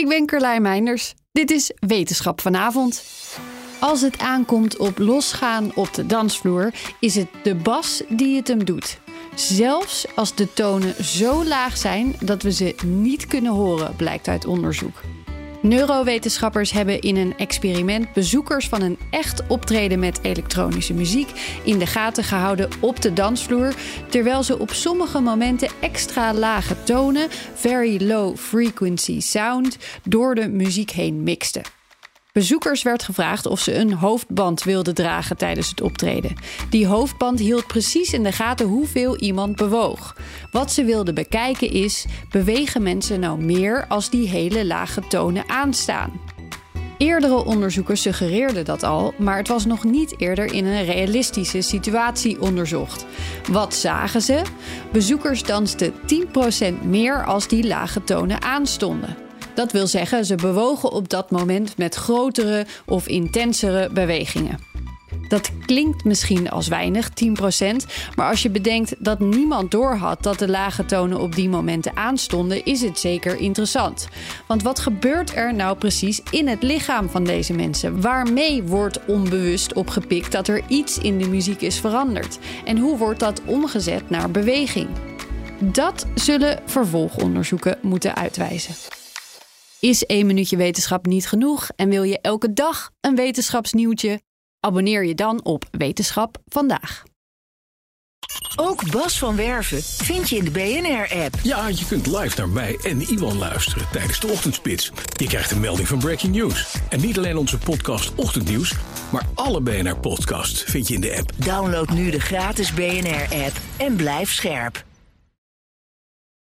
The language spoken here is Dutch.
Ik ben Carlijn Meinders. Dit is Wetenschap vanavond. Als het aankomt op losgaan op de dansvloer, is het de bas die het hem doet. Zelfs als de tonen zo laag zijn dat we ze niet kunnen horen, blijkt uit onderzoek. Neurowetenschappers hebben in een experiment bezoekers van een echt optreden met elektronische muziek in de gaten gehouden op de dansvloer, terwijl ze op sommige momenten extra lage tonen, very low frequency sound, door de muziek heen mixten. Bezoekers werd gevraagd of ze een hoofdband wilden dragen tijdens het optreden. Die hoofdband hield precies in de gaten hoeveel iemand bewoog. Wat ze wilden bekijken is: bewegen mensen nou meer als die hele lage tonen aanstaan? Eerdere onderzoekers suggereerden dat al, maar het was nog niet eerder in een realistische situatie onderzocht. Wat zagen ze? Bezoekers dansten 10% meer als die lage tonen aanstonden. Dat wil zeggen, ze bewogen op dat moment met grotere of intensere bewegingen. Dat klinkt misschien als weinig, 10%, maar als je bedenkt dat niemand doorhad dat de lage tonen op die momenten aanstonden, is het zeker interessant. Want wat gebeurt er nou precies in het lichaam van deze mensen? Waarmee wordt onbewust opgepikt dat er iets in de muziek is veranderd? En hoe wordt dat omgezet naar beweging? Dat zullen vervolgonderzoeken moeten uitwijzen. Is één minuutje wetenschap niet genoeg en wil je elke dag een wetenschapsnieuwtje? Abonneer je dan op Wetenschap vandaag. Ook Bas van Werven vind je in de BNR-app. Ja, je kunt live naar mij en Iwan luisteren tijdens de ochtendspits. Je krijgt een melding van Breaking News. En niet alleen onze podcast Ochtendnieuws, maar alle BNR-podcasts vind je in de app. Download nu de gratis BNR-app en blijf scherp.